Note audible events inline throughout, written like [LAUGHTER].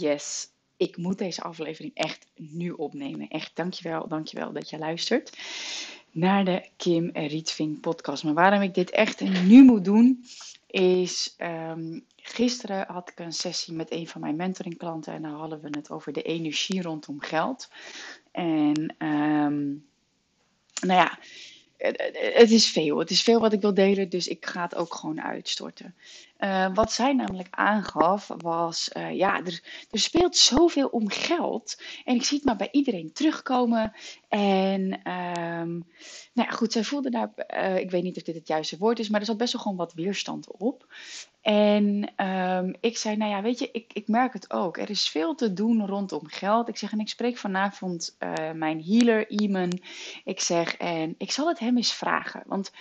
Yes, ik moet deze aflevering echt nu opnemen. Echt dankjewel, dankjewel dat je luistert naar de Kim Rietving podcast. Maar waarom ik dit echt nu moet doen, is um, gisteren had ik een sessie met een van mijn mentoringklanten en daar hadden we het over de energie rondom geld. En um, nou ja, het is veel. Het is veel wat ik wil delen, dus ik ga het ook gewoon uitstorten. Uh, wat zij namelijk aangaf was, uh, ja, er, er, speelt zoveel om geld. En ik zie het maar bij iedereen terugkomen. En um, nou ja, goed, zij voelde daar, uh, ik weet niet of dit het juiste woord is, maar er zat best wel gewoon wat weerstand op. En um, ik zei, nou ja, weet je, ik, ik merk het ook. Er is veel te doen rondom geld. Ik zeg, en ik spreek vanavond mijn healer, Iman. Ik zeg, en ik zal het hem eens vragen. Want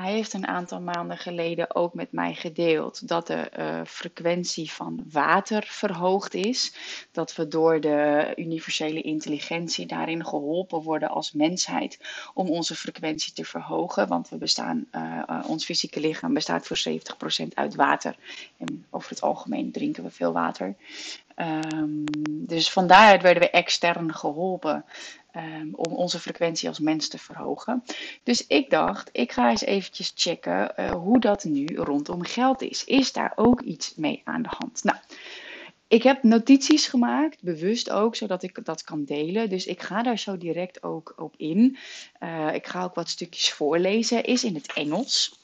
hij heeft een aantal maanden geleden ook met mij gedeeld dat de uh, frequentie van water verhoogd is. Dat we door de universele intelligentie daarin geholpen worden als mensheid om onze frequentie te verhogen. Want we bestaan, uh, ons fysieke lichaam bestaat voor 70% uit water. En over het algemeen drinken we veel water. Um, dus van daaruit werden we extern geholpen um, om onze frequentie als mens te verhogen. Dus ik dacht, ik ga eens eventjes checken uh, hoe dat nu rondom geld is. Is daar ook iets mee aan de hand? Nou, ik heb notities gemaakt, bewust ook, zodat ik dat kan delen. Dus ik ga daar zo direct ook op in. Uh, ik ga ook wat stukjes voorlezen, is in het Engels.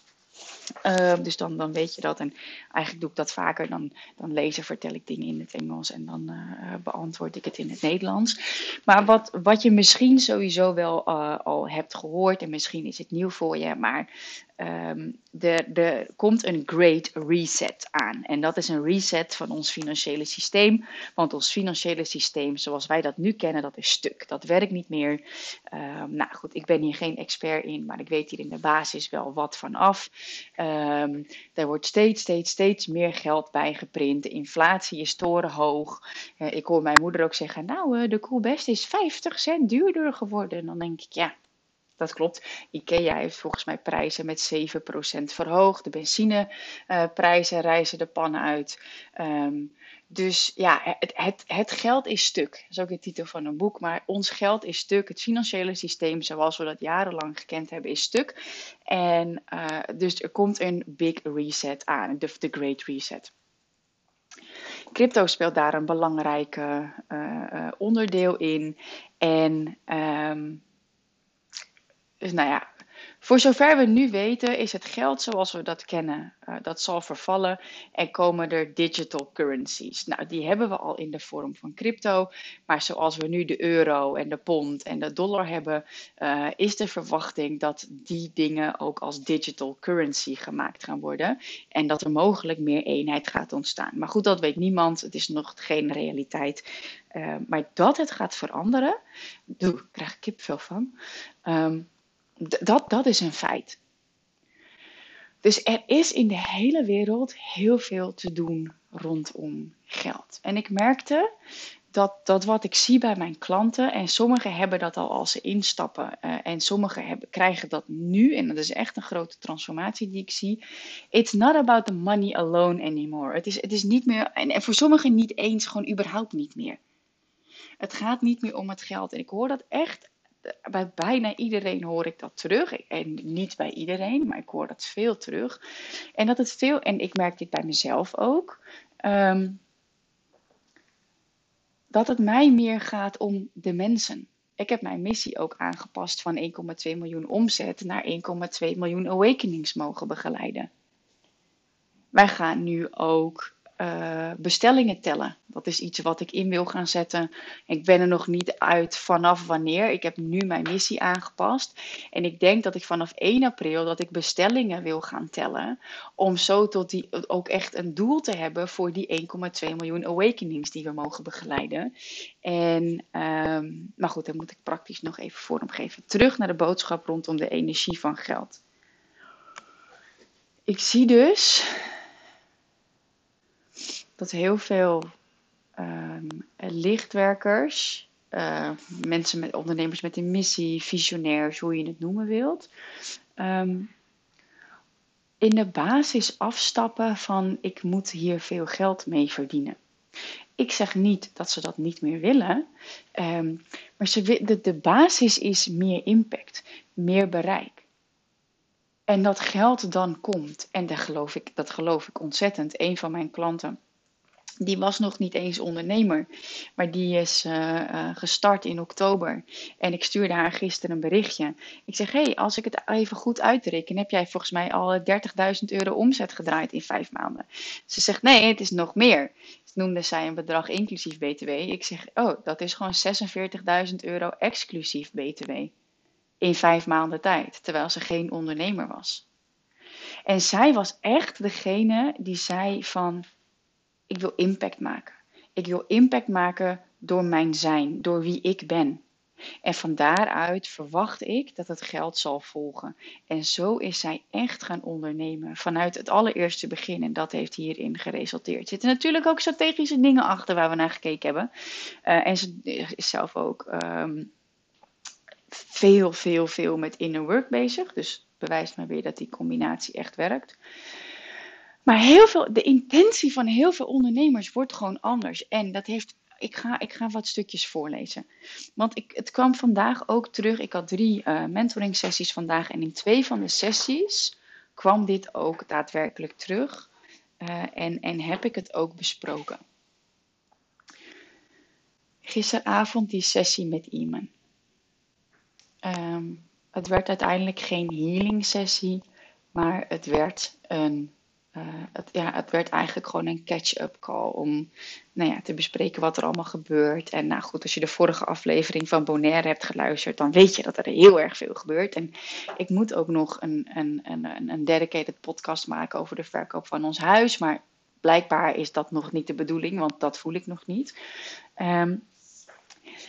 Uh, dus dan, dan weet je dat. En eigenlijk doe ik dat vaker. Dan, dan lezen, vertel ik dingen in het Engels en dan uh, beantwoord ik het in het Nederlands. Maar wat, wat je misschien sowieso wel uh, al hebt gehoord, en misschien is het nieuw voor je, maar um, er, er komt een great reset aan. En dat is een reset van ons financiële systeem. Want ons financiële systeem, zoals wij dat nu kennen, dat is stuk. Dat werkt niet meer. Um, nou goed, ik ben hier geen expert in, maar ik weet hier in de basis wel wat van af. Um, er wordt steeds, steeds, steeds meer geld bijgeprint. De inflatie is torenhoog. Uh, ik hoor mijn moeder ook zeggen, nou, uh, de koelbest is 50 cent duurder geworden. En dan denk ik, ja, dat klopt. IKEA heeft volgens mij prijzen met 7% verhoogd. De benzineprijzen uh, reizen de pan uit. Um, dus ja, het, het, het, geld is stuk. Dat is ook de titel van een boek. Maar ons geld is stuk. Het financiële systeem, zoals we dat jarenlang gekend hebben, is stuk. En uh, dus er komt een big reset aan. De, Great Reset. Crypto speelt daar een belangrijk uh, uh, onderdeel in. En um, dus nou ja, voor zover we nu weten is het geld zoals we dat kennen, uh, dat zal vervallen en komen er digital currencies. Nou, die hebben we al in de vorm van crypto, maar zoals we nu de euro en de pond en de dollar hebben, uh, is de verwachting dat die dingen ook als digital currency gemaakt gaan worden en dat er mogelijk meer eenheid gaat ontstaan. Maar goed, dat weet niemand, het is nog geen realiteit. Uh, maar dat het gaat veranderen, daar krijg ik kipvel van. Um, dat, dat is een feit. Dus er is in de hele wereld heel veel te doen rondom geld. En ik merkte dat, dat wat ik zie bij mijn klanten, en sommigen hebben dat al als ze instappen, uh, en sommigen krijgen dat nu, en dat is echt een grote transformatie die ik zie. It's not about the money alone anymore. Het is, het is niet meer, en, en voor sommigen niet eens, gewoon überhaupt niet meer. Het gaat niet meer om het geld. En ik hoor dat echt bij bijna iedereen hoor ik dat terug. En niet bij iedereen, maar ik hoor dat veel terug. En dat het veel, en ik merk dit bij mezelf ook. Um, dat het mij meer gaat om de mensen. Ik heb mijn missie ook aangepast van 1,2 miljoen omzet naar 1,2 miljoen awakenings mogen begeleiden. Wij gaan nu ook uh, bestellingen tellen. Dat is iets wat ik in wil gaan zetten. Ik ben er nog niet uit vanaf wanneer. Ik heb nu mijn missie aangepast. En ik denk dat ik vanaf 1 april dat ik bestellingen wil gaan tellen. Om zo tot die ook echt een doel te hebben voor die 1,2 miljoen awakenings die we mogen begeleiden. En, um, maar goed, daar moet ik praktisch nog even vormgeven. Terug naar de boodschap rondom de energie van geld. Ik zie dus dat heel veel um, lichtwerkers, uh, mensen met ondernemers met een missie, visionairs, hoe je het noemen wilt, um, in de basis afstappen van ik moet hier veel geld mee verdienen. Ik zeg niet dat ze dat niet meer willen, ehm, maar ze, de, de basis is meer impact, meer bereik. En dat geld dan komt, en dat geloof ik, dat geloof ik ontzettend. Een van mijn klanten die was nog niet eens ondernemer, maar die is uh, uh, gestart in oktober. En ik stuurde haar gisteren een berichtje. Ik zeg: hey, als ik het even goed uitreken, heb jij volgens mij al 30.000 euro omzet gedraaid in vijf maanden. Ze zegt: nee, het is nog meer. Noemde zij een bedrag inclusief BTW. Ik zeg: oh, dat is gewoon 46.000 euro exclusief BTW. In vijf maanden tijd, terwijl ze geen ondernemer was. En zij was echt degene die zei van ik wil impact maken. Ik wil impact maken door mijn zijn, door wie ik ben. En van daaruit verwacht ik dat het geld zal volgen. En zo is zij echt gaan ondernemen vanuit het allereerste begin. En dat heeft hierin geresulteerd. Er zitten natuurlijk ook strategische dingen achter waar we naar gekeken hebben. Uh, en ze is zelf ook um, veel, veel, veel met inner work bezig. Dus bewijst me weer dat die combinatie echt werkt. Maar heel veel, de intentie van heel veel ondernemers wordt gewoon anders. En dat heeft. Ik ga, ik ga wat stukjes voorlezen. Want ik, het kwam vandaag ook terug. Ik had drie uh, mentoring sessies vandaag. En in twee van de sessies kwam dit ook daadwerkelijk terug. Uh, en, en heb ik het ook besproken. Gisteravond die sessie met Iman. Um, het werd uiteindelijk geen healing sessie. Maar het werd een uh, het, ja, het werd eigenlijk gewoon een catch-up call om nou ja, te bespreken wat er allemaal gebeurt. En nou goed, als je de vorige aflevering van Bonaire hebt geluisterd, dan weet je dat er heel erg veel gebeurt. En ik moet ook nog een, een, een, een dedicated podcast maken over de verkoop van ons huis. Maar blijkbaar is dat nog niet de bedoeling, want dat voel ik nog niet. Um,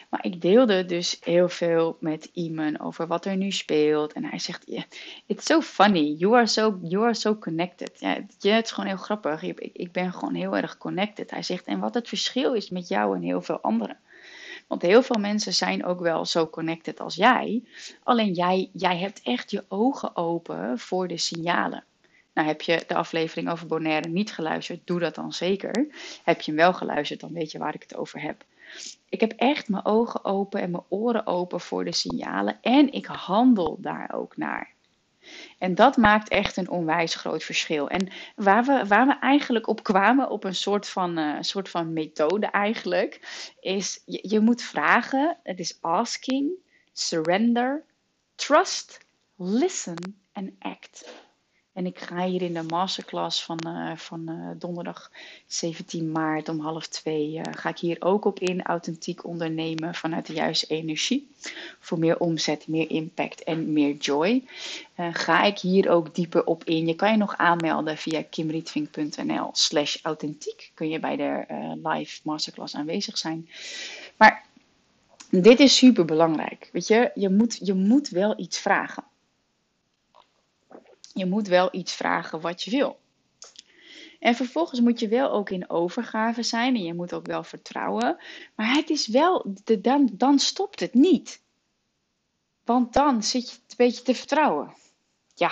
maar ik deelde dus heel veel met Iman over wat er nu speelt. En hij zegt, it's so funny. You are so, you are so connected. Ja, het is gewoon heel grappig. Ik, ik ben gewoon heel erg connected. Hij zegt, en wat het verschil is met jou en heel veel anderen. Want heel veel mensen zijn ook wel zo connected als jij. Alleen jij, jij hebt echt je ogen open voor de signalen. Nou, heb je de aflevering over Bonaire niet geluisterd, doe dat dan zeker. Heb je hem wel geluisterd, dan weet je waar ik het over heb. Ik heb echt mijn ogen open en mijn oren open voor de signalen en ik handel daar ook naar. En dat maakt echt een onwijs groot verschil. En waar we, waar we eigenlijk op kwamen, op een soort van, uh, soort van methode eigenlijk, is je, je moet vragen, het is asking, surrender, trust, listen en act. En ik ga hier in de masterclass van, uh, van uh, donderdag 17 maart om half twee, uh, ga ik hier ook op in. Authentiek ondernemen vanuit de juiste energie. Voor meer omzet, meer impact en meer joy. ga ik hier ook dieper op in. Je kan je nog aanmelden via kimrietvink.nl slash authentiek. Kun je bij de live masterclass aanwezig zijn. Maar dit is super belangrijk. Weet je, je moet, je moet wel iets vragen je moet wel iets vragen wat je wil. En vervolgens moet je wel ook in overgave zijn en je moet ook wel vertrouwen. Maar het is wel, de, dan, dan stopt het niet. Want dan zit je een beetje te vertrouwen. Ja,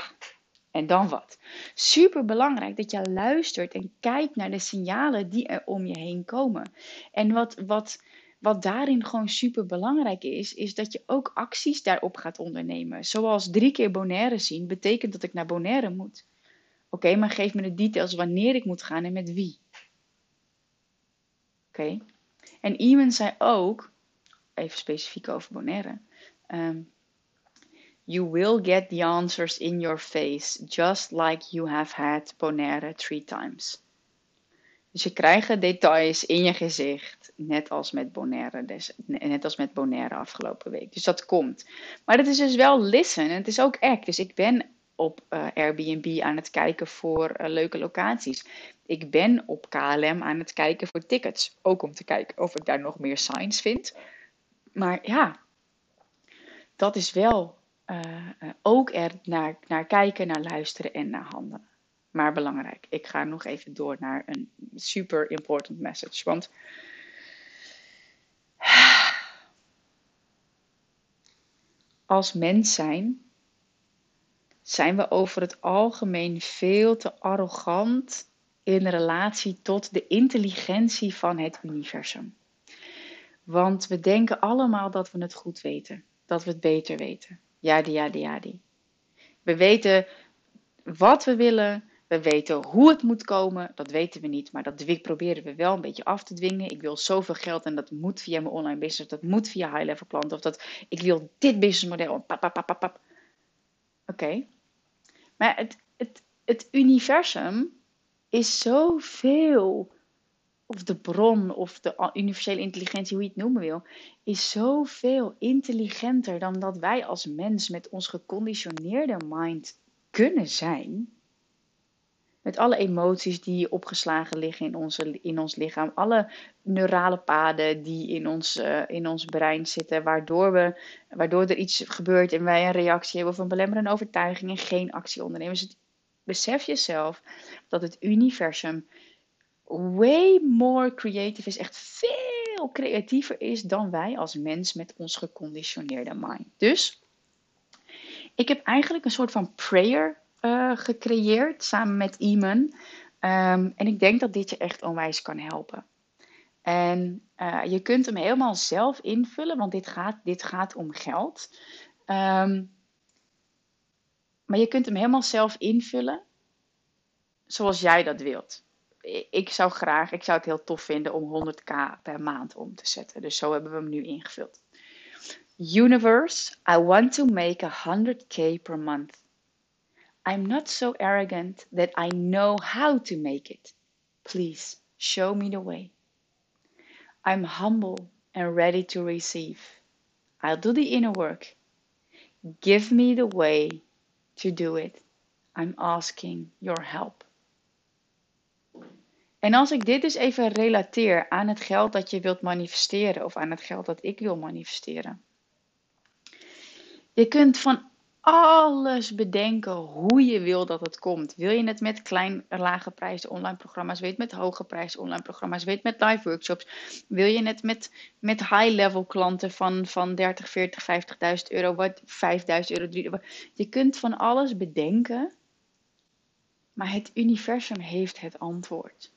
en dan wat? Super belangrijk dat je luistert en kijkt naar de signalen die er om je heen komen. En wat, wat, wat daarin gewoon super belangrijk is, is dat je ook acties daarop gaat ondernemen. Zoals drie keer Bonaire zien, betekent dat ik naar Bonaire moet. Oké, maar geef me de details wanneer ik moet gaan en met wie. Oké. En Iman zei ook, even specifiek over Bonaire. Um, you will get the answers in your face, just like you have had Bonaire three times. Dus je krijgt details in je gezicht, net als met Bonaire, net als met Bonaire afgelopen week. Dus dat komt. Maar het is dus wel listen en het is ook act. Dus ik ben op uh, Airbnb aan het kijken voor uh, leuke locaties. Ik ben op KLM aan het kijken voor tickets. Ook om te kijken of ik daar nog meer signs vind. Maar ja, dat is wel uh, ook er naar, naar kijken, naar luisteren en naar handelen maar belangrijk. Ik ga nog even door naar een super important message. Want als mens zijn, zijn we over het algemeen veel te arrogant in relatie tot de intelligentie van het universum. Want we denken allemaal dat we het goed weten, dat we het beter weten. Ja, die, ja, die, ja, die. We weten wat we willen, we weten hoe het moet komen, dat weten we niet, maar dat proberen we wel een beetje af te dwingen. Ik wil zoveel geld en dat moet via mijn online business, dat moet via high-level klanten, of dat ik wil dit businessmodel. Oké. Maar het, het, het universum is zoveel, of de bron of de universele intelligentie, hoe je het noemen wil, is zoveel intelligenter dan dat wij als mens met ons geconditioneerde mind kunnen zijn. Met alle emoties die opgeslagen liggen in, onze, in ons lichaam. Alle neurale paden die in ons, uh, in ons brein zitten. Waardoor, we, waardoor er iets gebeurt en wij een reactie hebben of een belemmerende overtuiging en geen actie ondernemen. Dus besef jezelf dat het universum way more creative is. Echt veel creatiever is dan wij als mens met ons geconditioneerde mind. Dus ik heb eigenlijk een soort van prayer uh, gecreëerd samen met Iman. Um, en ik denk dat dit je echt onwijs kan helpen. En uh, je kunt hem helemaal zelf invullen, want dit gaat, dit gaat om geld. Um, maar je kunt hem helemaal zelf invullen zoals jij dat wilt. Ik zou graag, ik zou het heel tof vinden om 100k per maand om te zetten. Dus zo hebben we hem nu ingevuld. Universe, I want to make 100k per month. I'm not so arrogant that I know how to make it. Please show me the way. I'm humble and ready to receive. I'll do the inner work. Give me the way to do it. I'm asking your help. En als ik dit dus even relateer aan het geld dat je wilt manifesteren of aan het geld dat ik wil manifesteren. Je kunt van alles bedenken hoe je wil dat het komt. Wil je het met klein, lage prijzen online programma's? Het met hoge prijzen online programma's? Het met live workshops? Wil je het met, met high-level klanten van, van 30, 40, 50.000 euro? Wat 5.000 euro? 3, je kunt van alles bedenken. Maar het universum heeft het antwoord.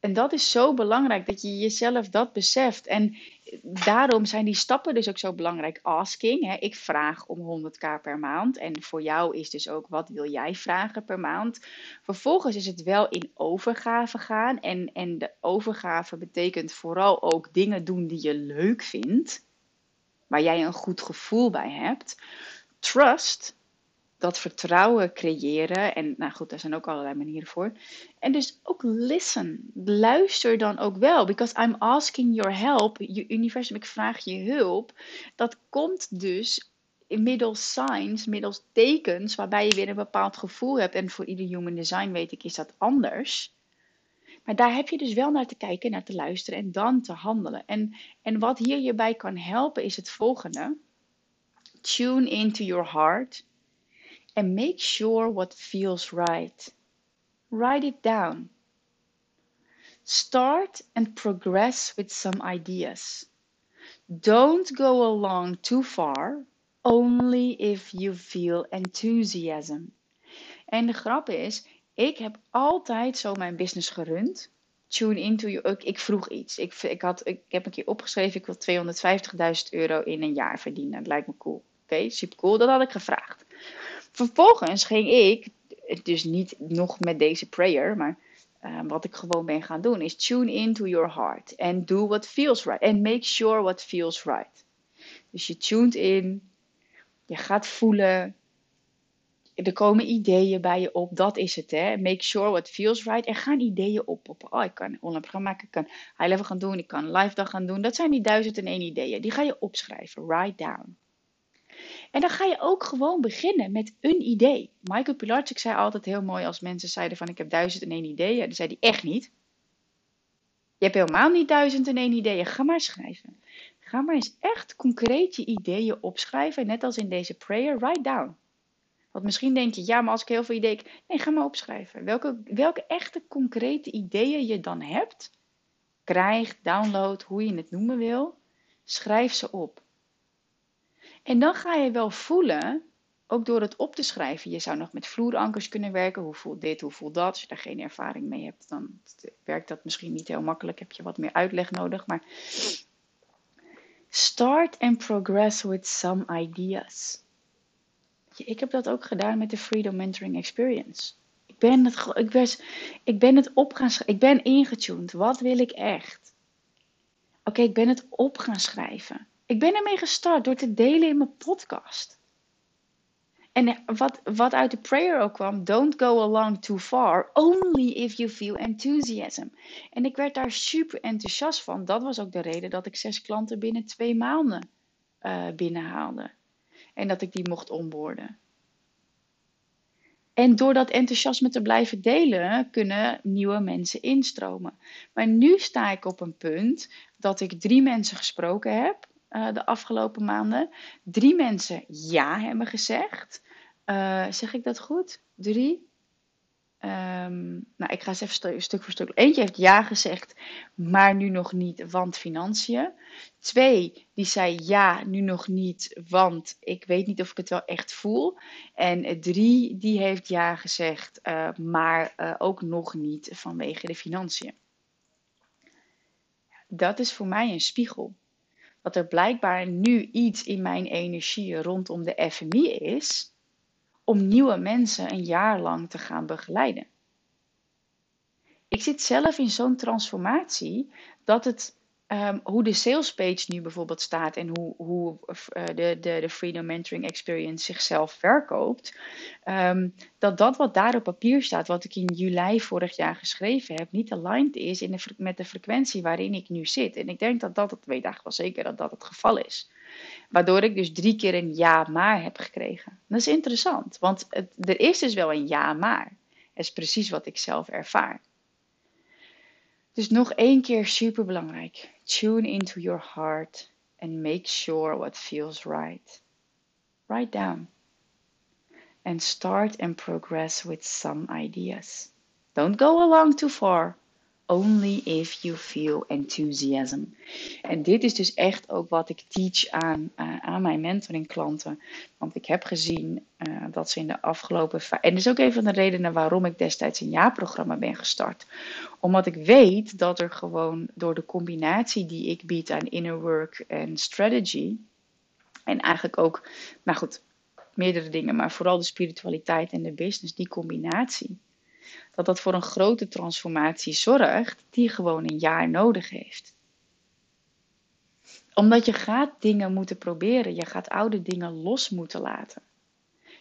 En dat is zo belangrijk dat je jezelf dat beseft. En daarom zijn die stappen dus ook zo belangrijk. Asking, hè, ik vraag om 100k per maand. En voor jou is dus ook wat wil jij vragen per maand. Vervolgens is het wel in overgave gaan. En, en de overgave betekent vooral ook dingen doen die je leuk vindt. Waar jij een goed gevoel bij hebt. Trust dat vertrouwen creëren. En nou goed, daar zijn ook allerlei manieren voor. En dus ook listen. Luister dan ook wel. Because I'm asking your help. Je universum, ik vraag je hulp. Dat komt dus middels signs, middels tekens, waarbij je weer een bepaald gevoel hebt. En voor ieder human design weet ik, is dat anders. Maar daar heb je dus wel naar te kijken, naar te luisteren en dan te handelen. En, en wat hier je bij kan helpen is het volgende. Tune into your heart and make sure what feels right. Write it down. Start and progress with some ideas. Don't go along too far, only if you feel enthusiasm. En de grap is, ik heb altijd zo mijn business gerund. Tune into you. Ik, ik vroeg iets. Ik, ik, had, ik heb een keer opgeschreven, ik wil 250.000 euro in een jaar verdienen. Dat lijkt me cool. Oké, super cool. Dat had ik gevraagd. Vervolgens ging ik, dus niet nog met deze prayer, maar uh, wat ik gewoon ben gaan doen, is tune into your heart and do what feels right. And make sure what feels right. Dus je tuned in, je gaat voelen, er komen ideeën bij je op, dat is het hè. Make sure what feels right. Er gaan ideeën op. Oh, ik kan online programma maken, ik kan high level gaan doen, ik kan live dag gaan doen. Dat zijn die duizend en één ideeën. Die ga je opschrijven, write down. En dan ga je ook gewoon beginnen met een idee. Michael Pilarczyk zei altijd heel mooi als mensen zeiden van ik heb duizend en één ideeën. Dan zei hij echt niet. Je hebt helemaal niet duizend en één ideeën. Ga maar schrijven. Ga maar eens echt concreet je ideeën opschrijven. Net als in deze prayer, write down. Want misschien denk je, ja, maar als ik heel veel ideeën... Nee, ga maar opschrijven. Welke, welke echte concrete ideeën je dan hebt, krijg, download, hoe je het noemen wil, schrijf ze op. En dan ga je wel voelen ook door het op te schrijven. Je zou nog met vloerankers kunnen werken. Hoe voelt dit, hoe voelt dat? Als je daar geen ervaring mee hebt, dan werkt dat misschien niet heel makkelijk. Heb je wat meer uitleg nodig. Maar start and progress with some ideas. Ik heb dat ook gedaan met de Freedom Mentoring Experience. Ik ben het, ik was, ik ben het op gaan. Ik ben ingetuned. Wat wil ik echt? Oké, ik ben het op gaan schrijven. Ik ben ermee gestart door te delen in mijn podcast. En wat, wat uit de prayer ook kwam, don't go along too far, only if you feel enthusiasm. En ik werd daar super enthousiast van. Dat was ook de reden dat ik zes klanten binnen twee maanden uh, binnenhaalde. En dat ik die mocht onboorden. En door dat enthousiasme te blijven delen, kunnen nieuwe mensen instromen. Maar nu sta ik op een punt dat ik drie mensen gesproken heb uh, de afgelopen maanden. Drie mensen ja hebben gezegd. Uh, zeg ik dat goed? Drie? Um, nou, ik ga eens even stuk voor stuk. Eentje heeft ja gezegd, maar nu nog niet, want financiën. Twee, die zei ja, nu nog niet, want ik weet niet of ik het wel echt voel. En drie, die heeft ja gezegd, uh, maar ook nog niet vanwege de financiën. Dat is voor mij een spiegel dat er blijkbaar nu iets in mijn energie rondom de FMI is om nieuwe mensen een jaar lang te gaan begeleiden. Ik zit zelf in zo'n transformatie dat het Ehm, hoe de sales page nu bijvoorbeeld staat en hoe, hoe uh, de, de, de Freedom Mentoring Experience zichzelf verkoopt, ehm, dat dat wat daar op papier staat, wat ik in juli vorig jaar geschreven heb, niet aligned is in de, met de frequentie waarin ik nu zit. En ik denk dat dat, het weet eigenlijk wel zeker dat dat het geval is. Waardoor ik dus drie keer een ja maar heb gekregen. Dat is interessant, want het, er is dus wel een ja maar. Dat is precies wat ik zelf ervaar. Dus nog één keer super belangrijk. Tune into your heart and make sure what feels right. Write down. And start and progress with some ideas. Don't go along too far. Only if you feel enthusiasm. En dit is dus echt ook wat ik teach aan, uh, aan mijn mentoring klanten. Want ik heb gezien uh, dat ze in de afgelopen. En dat is ook een van de redenen waarom ik destijds een jaarprogramma ben gestart. Omdat ik weet dat er gewoon door de combinatie die ik bied aan inner work en strategy. En eigenlijk ook, nou goed, meerdere dingen, maar vooral de spiritualiteit en de business, die combinatie dat dat voor een grote transformatie zorgt die gewoon een jaar nodig heeft. Omdat je gaat dingen moeten proberen, je gaat oude dingen los moeten laten.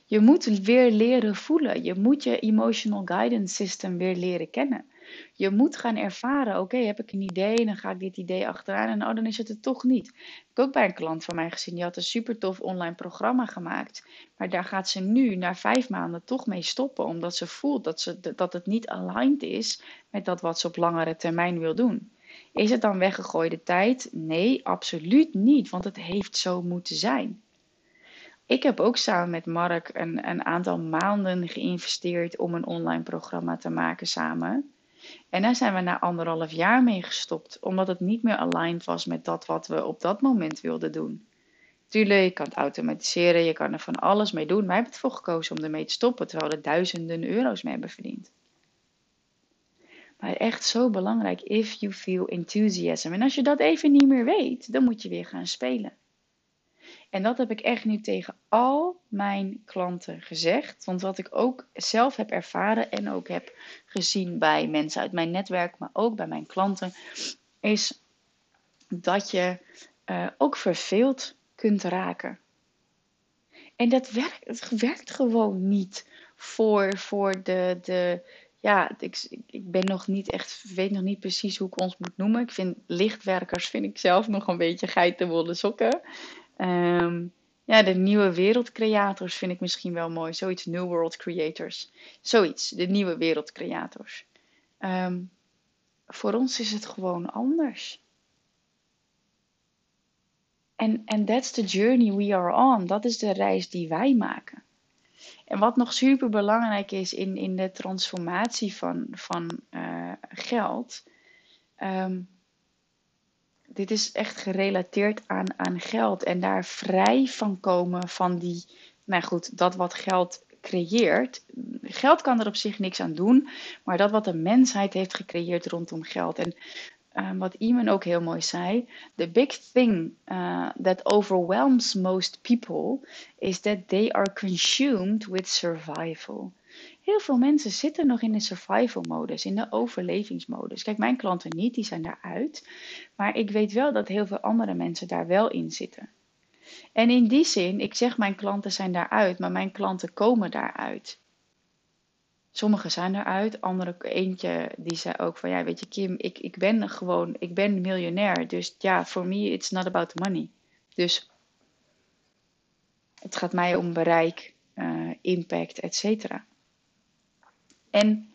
Je moet weer leren voelen. Je moet je emotional guidance system weer leren kennen. Je moet gaan ervaren, oké, heb ik een idee, dan ga ik dit idee achteraan en oh, dan is het het toch niet. Ik heb ook bij een klant van mij gezien, die had een super tof online programma gemaakt. Maar daar gaat ze nu na vijf maanden toch mee stoppen, omdat ze voelt dat, ze, dat het niet aligned is met dat wat ze op langere termijn wil doen. Is het dan weggegooide tijd? Nee, absoluut niet, want het heeft zo moeten zijn. Ik heb ook samen met Mark een, een aantal maanden geïnvesteerd om een online programma te maken samen. En daar zijn we na anderhalf jaar mee gestopt, omdat het niet meer aligned was met dat wat we op dat moment wilden doen. Tuurlijk, je kan het automatiseren, je kan er van alles mee doen, maar we hebben ervoor gekozen om ermee te stoppen, terwijl we duizenden euro's mee hebben verdiend. Maar echt zo belangrijk, if you feel enthusiasm. En als je dat even niet meer weet, dan moet je weer gaan spelen. En dat heb ik echt nu tegen al mijn klanten gezegd. Want wat ik ook zelf heb ervaren en ook heb gezien bij mensen uit mijn netwerk, maar ook bij mijn klanten, is dat je uh, ook verveeld kunt raken. En dat werkt, het werkt gewoon niet voor, voor de, de, ja, ik, ik ben nog niet echt, weet nog niet precies hoe ik ons moet noemen. Ik vind lichtwerkers, vind ik zelf nog een beetje geitenwolle sokken. Um, ja, de nieuwe wereldcreators vind ik misschien wel mooi. Zoiets, New World Creators. Zoiets, de nieuwe wereldcreators. Um, voor ons is het gewoon anders. En and that's the journey we are on. Dat is de reis die wij maken. En wat nog super belangrijk is in, in de transformatie van, van uh, geld. Um, dit is echt gerelateerd aan, aan geld en daar vrij van komen van die nou goed, dat wat geld creëert. Geld kan er op zich niks aan doen, maar dat wat de mensheid heeft gecreëerd rondom geld. En uh, wat Iman ook heel mooi zei: The big thing uh, that overwhelms most people is that they are consumed with survival. Heel veel mensen zitten nog in de survival modus, in de overlevingsmodus. Kijk, mijn klanten niet, die zijn daaruit. Maar ik weet wel dat heel veel andere mensen daar wel in zitten. En in die zin, ik zeg mijn klanten zijn daaruit, maar mijn klanten komen daaruit. Sommigen zijn eruit, andere eentje die zei ook van ja, weet je Kim, ik, ik ben gewoon, ik ben miljonair. Dus ja, for me it's not about the money. Dus het gaat mij om bereik, uh, impact, et cetera. En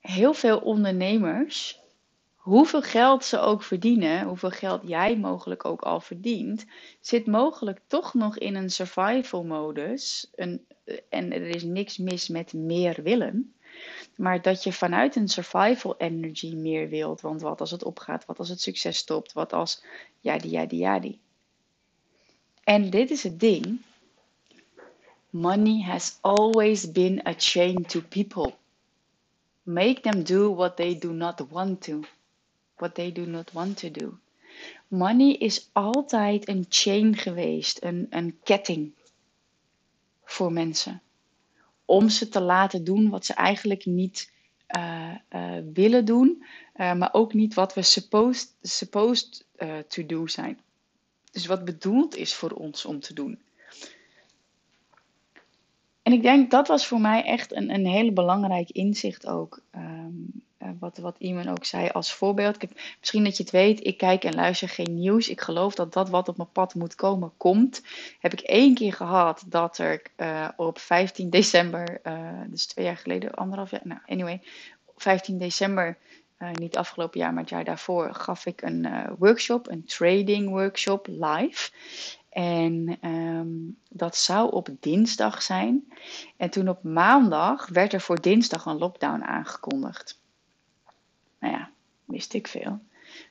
heel veel ondernemers, hoeveel geld ze ook verdienen, hoeveel geld jij mogelijk ook al verdient, zit mogelijk toch nog in een survival modus. Een, en er is niks mis met meer willen. Maar dat je vanuit een survival energy meer wilt. Want wat als het opgaat? Wat als het succes stopt? Wat als ja die ja die ja die. En dit is het ding. Money has always been a chain to people. Make them do what they do not want to. What they do not want to do. Money is altijd een chain geweest, een, een ketting voor mensen. Om ze te laten doen wat ze eigenlijk niet uh, uh, willen doen, uh, maar ook niet wat we supposed, supposed to do zijn. Dus wat bedoeld is voor ons om te doen. En ik denk dat was voor mij echt een, een hele belangrijk inzicht ook. Um, uh, wat, wat iemand ook zei als voorbeeld. Misschien dat je het weet, ik kijk en luister geen nieuws. Ik geloof dat dat wat op mijn pad moet komen, komt. Heb ik één keer gehad dat er uh, op 15 december, uh, dus twee jaar geleden, anderhalf jaar, nou anyway, 15 december, niet afgelopen jaar, maar het jaar daarvoor, gaf ik een workshop, een trading workshop live. En um, dat zou op dinsdag zijn. En toen op maandag werd er voor dinsdag een lockdown aangekondigd. Nou ja, wist ik veel.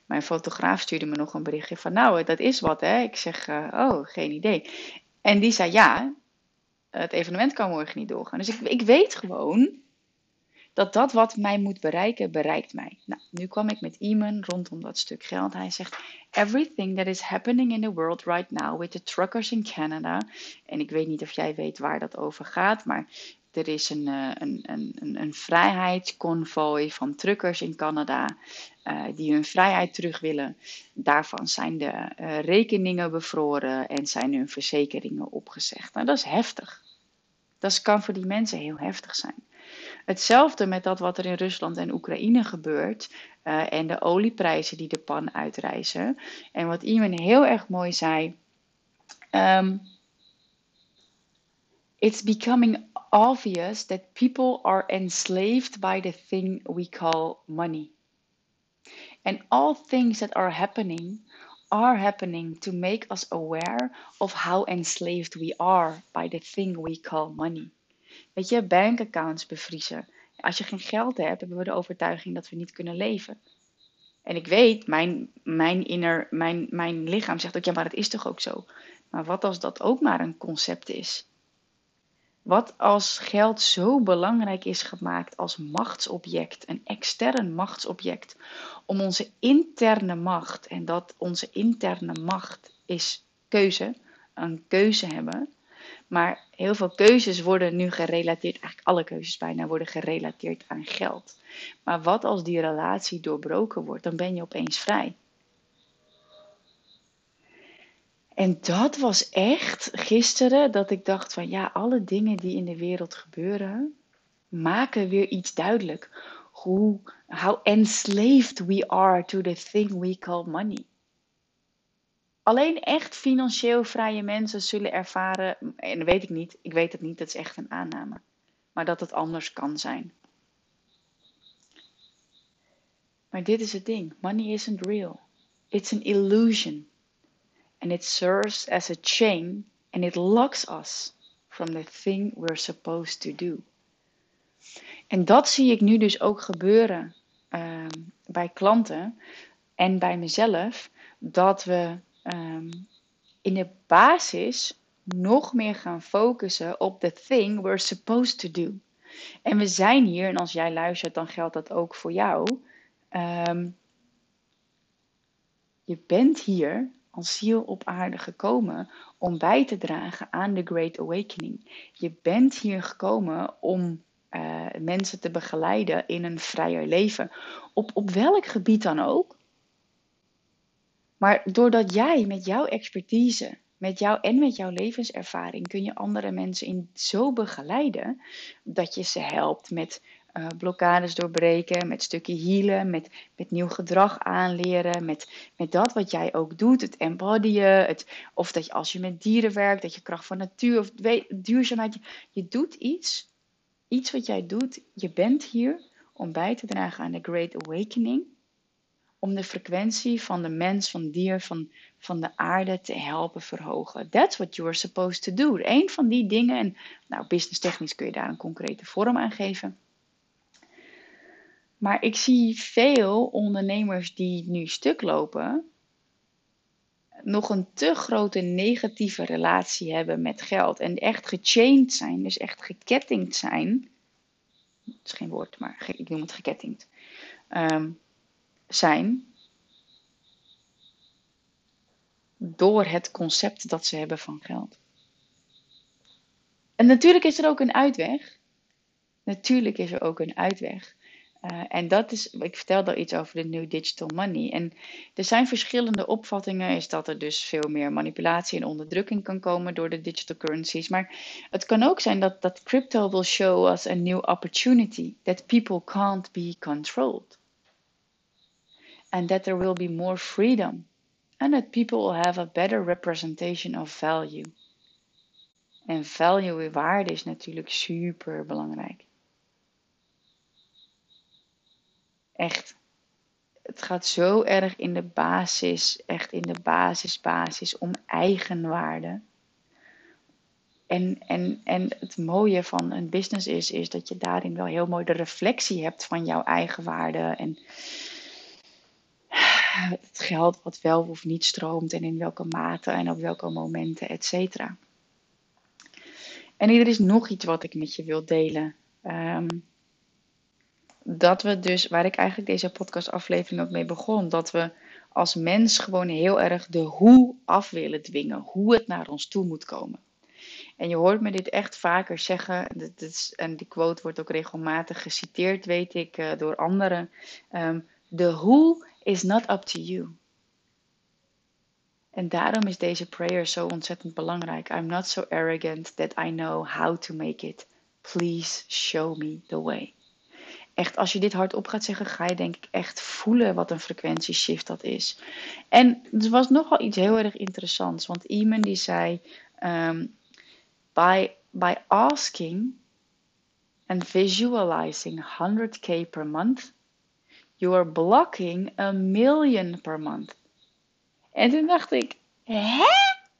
Mijn fotograaf stuurde me nog een berichtje van, nou, dat is wat, hè? Ik zeg, uh, oh, geen idee. En die zei, ja, het evenement kan morgen niet doorgaan. Dus ik, ik weet gewoon dat dat wat mij moet bereiken, bereikt mij. Nou, nu kwam ik met Iman rondom dat stuk geld. Hij zegt, everything that is happening in the world right now with the truckers in Canada. En ik weet niet of jij weet waar dat over gaat, maar er is een, uh, een, een, een, vrijheidsconvooi van truckers in Canada uh, die hun vrijheid terug willen. Daarvan zijn de uh, rekeningen bevroren en zijn hun verzekeringen opgezegd. Nou, dat is heftig. Dat kan voor die mensen heel heftig zijn. Hetzelfde met dat wat er in Rusland en Oekraïne gebeurt. Uh, en de olieprijzen die de pan uitreizen. En wat iemand heel erg mooi zei. Um, it's becoming obvious that people are enslaved by the thing we call money. And all things that are happening are happening to make us aware of how enslaved we are by the thing we call money. Weet je, bankaccounts bevriezen. Als je geen geld hebt, hebben we de overtuiging dat we niet kunnen leven. En ik weet, mijn, mijn, inner, mijn, mijn lichaam zegt ook, ja, maar het is toch ook zo. Maar wat als dat ook maar een concept is? Wat als geld zo belangrijk is gemaakt als machtsobject, een extern machtsobject, om onze interne macht, en dat onze interne macht is keuze, een keuze hebben, maar heel veel keuzes worden nu gerelateerd, eigenlijk alle keuzes bijna worden gerelateerd aan geld. Maar wat als die relatie doorbroken wordt, dan ben je opeens vrij. En dat was echt gisteren dat ik dacht van ja, alle dingen die in de wereld gebeuren, maken weer iets duidelijk. Hoe, how enslaved we are to the thing we call money. Alleen echt financieel vrije mensen zullen ervaren, en dat weet ik niet, ik weet het niet, dat is echt een aanname, maar dat het anders kan zijn. Maar dit is het ding: money isn't real. It's an illusion. And it serves as a chain and it locks us from the thing we're supposed to do. En dat zie ik nu dus ook gebeuren uh, bij klanten en bij mezelf, dat we um, in de basis nog meer gaan focussen op the thing we're supposed to do. En we zijn hier, en als jij luistert, dan geldt dat ook voor jou. Ehm, je bent hier als ziel op aarde gekomen om bij te dragen aan de Great Awakening. Je bent hier gekomen om uh, mensen te begeleiden in een vrijer leven. Op, op welk gebied dan ook. Maar doordat jij met jouw expertise, met jou en met jouw levenservaring, kun je andere mensen in zo begeleiden dat je ze helpt met uh, blokkades doorbreken, met stukje healen, met, met nieuw gedrag aanleren, met, met dat wat jij ook doet, het embodyen, het, of dat je als je met dieren werkt, dat je kracht van natuur of duurzaamheid, je doet iets, iets wat jij doet, je bent hier om bij te dragen aan de Great Awakening, om de frequentie van de mens, van dier, van, van de aarde te helpen verhogen. That's what you are supposed to do. Een van die dingen, en nou, business technisch kun je daar een concrete vorm aan geven maar ik zie veel ondernemers die nu stuk lopen, nog een te grote negatieve relatie hebben met geld. En echt gechained zijn, dus echt gekettingd zijn. Dat is geen woord, maar ik noem het gekettingd. Ehm, zijn. Door het concept dat ze hebben van geld. En natuurlijk is er ook een uitweg. Natuurlijk is er ook een uitweg. Uh, en dat is, ik vertelde al iets over de New Digital Money. En er zijn verschillende opvattingen. Is dat er dus veel meer manipulatie en onderdrukking kan komen door de digital currencies. Maar het kan ook zijn dat, dat crypto will show us a new opportunity. That people can't be controlled. And that there will be more freedom. And that people will have a better representation of value. En value, waarde, is natuurlijk super belangrijk. Echt. Het gaat zo erg in de basis, echt in de basis, basis om eigenwaarde. En, en, en het mooie van een business is, is dat je daarin wel heel mooi de reflectie hebt van jouw eigen waarde. En het geld wat wel of niet stroomt en in welke mate en op welke momenten, et cetera. En er is nog iets wat ik met je wil delen. Um, dat we dus, waar ik eigenlijk deze podcastaflevering ook mee begon, dat we als mens gewoon heel erg de hoe af willen dwingen, hoe het naar ons toe moet komen. En je hoort me dit echt vaker zeggen, dit is, en die quote wordt ook regelmatig geciteerd, weet ik, uh, door anderen. Um, the who is not up to you. En daarom is deze prayer zo ontzettend belangrijk. I'm not so arrogant that I know how to make it. Please show me the way echt, als je dit hardop gaat zeggen, ga je denk ik echt voelen wat een frequentieshift dat is. En er was nogal iets heel erg interessants, want Iman die zei, um, by, by asking and visualizing 100k per month, you are blocking a million per month. En toen dacht ik, hè?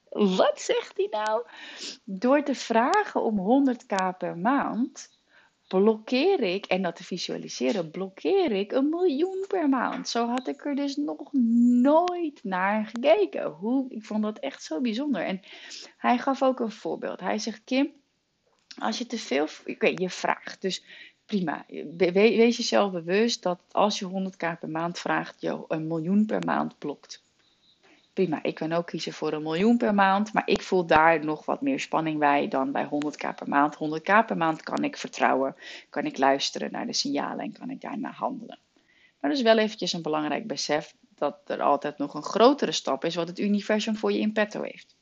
Wat zegt hij nou? Door te vragen om 100k per maand blokkeer ik, en dat te visualiseren, blokkeer ik een miljoen per maand. Zo had ik er dus nog nooit naar gekeken. Hoe, ik vond dat echt zo bijzonder. En hij gaf ook een voorbeeld. Hij zegt, Kim, als je te veel, je vraagt, dus prima. Wees jezelf bewust dat als je 100k per maand vraagt, je een miljoen per maand blokt prima, ik kan ook kiezen voor een miljoen per maand. Maar ik voel daar nog wat meer spanning bij dan bij 100k per maand. 100k per maand kan ik vertrouwen, kan ik luisteren naar de signalen en kan ik daarna handelen. Maar dat is wel eventjes een belangrijk besef dat er altijd nog een grotere stap is wat het universum voor je in petto heeft.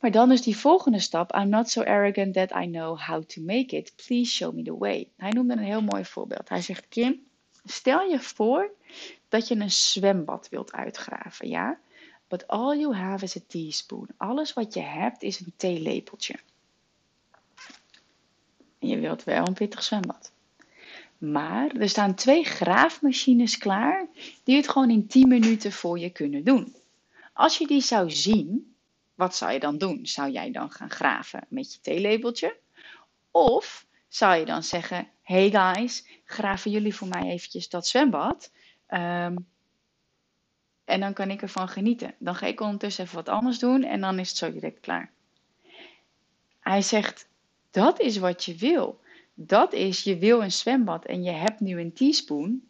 Maar dan is die volgende stap, I'm not so arrogant that I know how to make it. Please show me the way. Hij noemde een heel mooi voorbeeld. Hij zegt, Kim, stel je voor dat je een zwembad wilt uitgraven, ja? But all you have is a teaspoon. Alles wat je hebt is een theelepeltje. En je wilt wel een pittig zwembad. Maar er staan twee graafmachines klaar die het gewoon in 10 minuten voor je kunnen doen. Als je die zou zien, wat zou je dan doen? Zou jij dan gaan graven met je theelepeltje? Of zou je dan zeggen: Hey guys, graven jullie voor mij eventjes dat zwembad? Um, En dan kan ik ervan genieten. Dan ga ik ondertussen even wat anders doen en dan is het zo direct klaar. Hij zegt, dat is wat je wil. Dat is, je wil een zwembad en je hebt nu een teaspoon.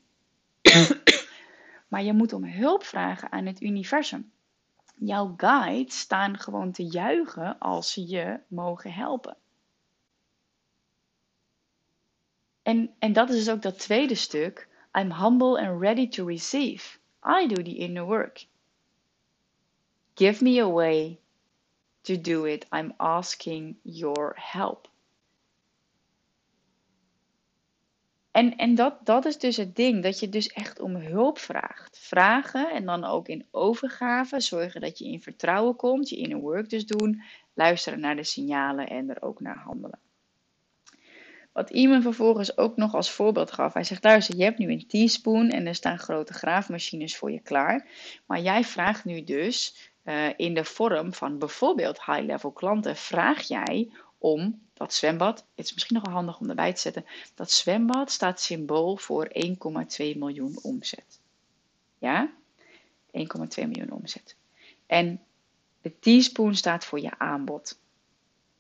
[COUGHS] maar je moet om hulp vragen aan het universum. Jouw guides staan gewoon te juichen als ze je mogen helpen. En, en dat is dus ook dat tweede stuk. I'm humble and ready to receive. I do the inner work. Give me a way to do it. I'm asking your help. En, en dat, dat is dus het ding, dat je dus echt om hulp vraagt. Vragen en dan ook in overgave, zorgen dat je in vertrouwen komt, je inner work dus doen, luisteren naar de signalen en er ook naar handelen. Wat iemand vervolgens ook nog als voorbeeld gaf. Hij zegt: Luister, je hebt nu een teaspoon en er staan grote graafmachines voor je klaar. Maar jij vraagt nu dus uh, in de vorm van bijvoorbeeld high-level klanten: vraag jij om dat zwembad. Het is misschien nog wel handig om erbij te zetten. Dat zwembad staat symbool voor 1,2 miljoen omzet. Ja? 1,2 miljoen omzet. En de teaspoon staat voor je aanbod.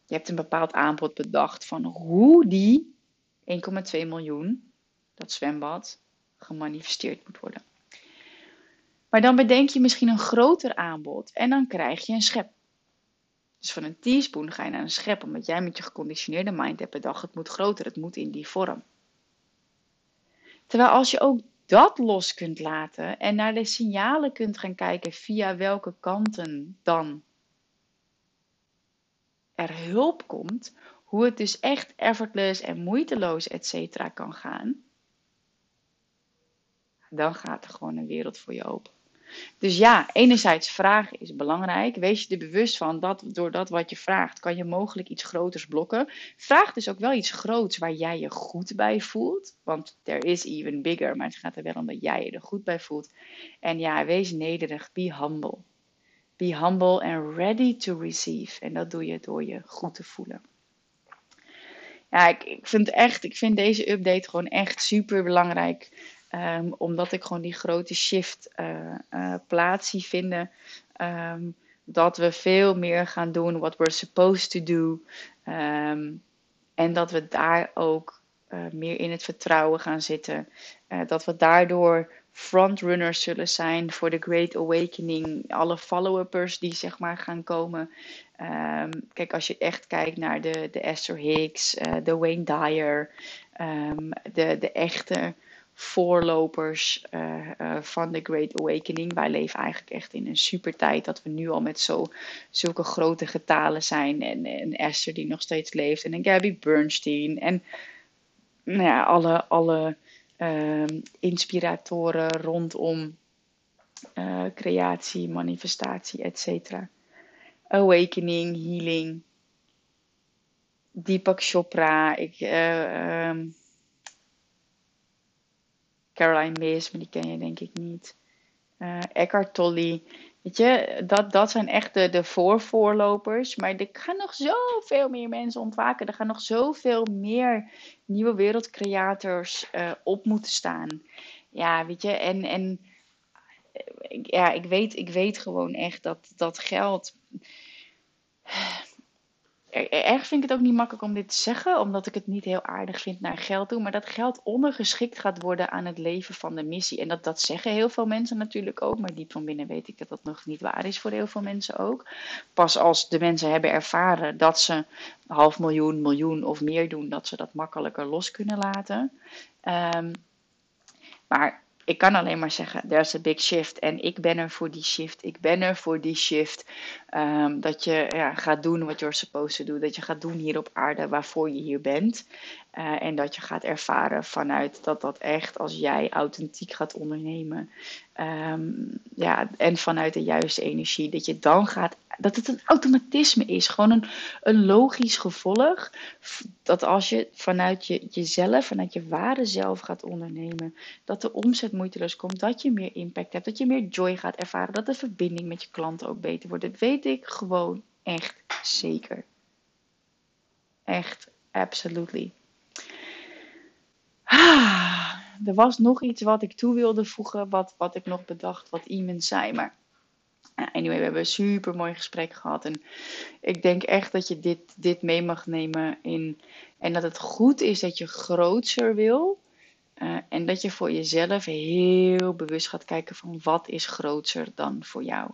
Je hebt een bepaald aanbod bedacht van hoe die 1,2 miljoen, dat zwembad, gemanifesteerd moet worden. Maar dan bedenk je misschien een groter aanbod en dan krijg je een schep. Dus van een teaspoon ga je naar een schep, omdat jij met je geconditioneerde mind hebt bedacht, het moet groter, het moet in die vorm. Terwijl als je ook dat los kunt laten en naar de signalen kunt gaan kijken via welke kanten dan er hulp komt, hoe het dus echt effortless en moeiteloos, et cetera, kan gaan, dan gaat er gewoon een wereld voor je open. Dus ja, enerzijds vragen is belangrijk. Wees je er bewust van dat door dat wat je vraagt, kan je mogelijk iets groters blokken. Vraag dus ook wel iets groots waar jij je goed bij voelt. Want there is even bigger, maar het gaat er wel om dat jij je er goed bij voelt. En ja, wees nederig, be humble. Be humble and ready to receive. En dat doe je door je goed te voelen. Ja, ik, ik vind echt, ik vind deze update gewoon echt super belangrijk. Um, omdat ik gewoon die grote shift uh, plaats zie vinden. Um, dat we veel meer gaan doen what we're supposed to do. Um, en dat we daar ook uh, meer in het vertrouwen gaan zitten. dat we daardoor frontrunners zullen zijn voor de Great Awakening. Alle follow-uppers die zeg maar gaan komen. kijk, als je echt kijkt naar de, de Esther Hicks, de Wayne Dyer, de, de echte voorlopers uh, uh, van de Great Awakening. Wij leven eigenlijk echt in een super tijd dat we nu al met zo, zulke grote getalen zijn. En, Esther die nog steeds leeft. En een Gabby Bernstein. En nou ja, alle, alle uh, inspiratoren rondom uh, creatie, manifestatie, etc. Awakening, healing. Deepak Chopra. Ik, ehm, Caroline Miss, maar die ken je denk ik niet. Uh, Eckhart Tolle. Weet je, dat, dat zijn echt de, de voorvoorlopers. Maar er gaan nog zoveel meer mensen ontwaken. Er gaan nog zoveel meer nieuwe wereldcreators uh, op moeten staan. Ja, weet je, en, en ja, ik weet, ik weet gewoon echt dat dat geld erg vind ik het ook niet makkelijk om dit te zeggen, omdat ik het niet heel aardig vind naar geld toe. Maar dat geld ondergeschikt gaat worden aan het leven van de missie. En dat, dat zeggen heel veel mensen natuurlijk ook. Maar diep van binnen weet ik dat dat nog niet waar is voor heel veel mensen ook. Pas als de mensen hebben ervaren dat ze half miljoen, miljoen of meer doen, dat ze dat makkelijker los kunnen laten. Um, maar ik kan alleen maar zeggen, there's a big shift. En ik ben er voor die shift. Ik ben er voor die shift. Um, dat je ja, gaat doen wat you're supposed to do. Dat je gaat doen hier op aarde waarvoor je hier bent. Uh, en dat je gaat ervaren vanuit dat dat echt als jij authentiek gaat ondernemen. Um, ja, en vanuit de juiste energie. Dat je dan gaat dat het een automatisme is. Gewoon een, een logisch gevolg. Dat als je vanuit je, jezelf, vanuit je ware zelf gaat ondernemen, dat de omzet moeiteloos komt, dat je meer impact hebt, dat je meer joy gaat ervaren, dat de verbinding met je klanten ook beter wordt. Dat weet ik gewoon echt zeker. Echt, absolutely. Ah, er was nog iets wat ik toe wilde voegen, wat, wat ik nog bedacht, wat iemand zei. Maar anyway, we hebben een super mooi gesprek gehad. En ik denk echt dat je dit, dit mee mag nemen in. En dat het goed is dat je groter wil. Uh, en dat je voor jezelf heel bewust gaat kijken van wat is groter dan voor jou.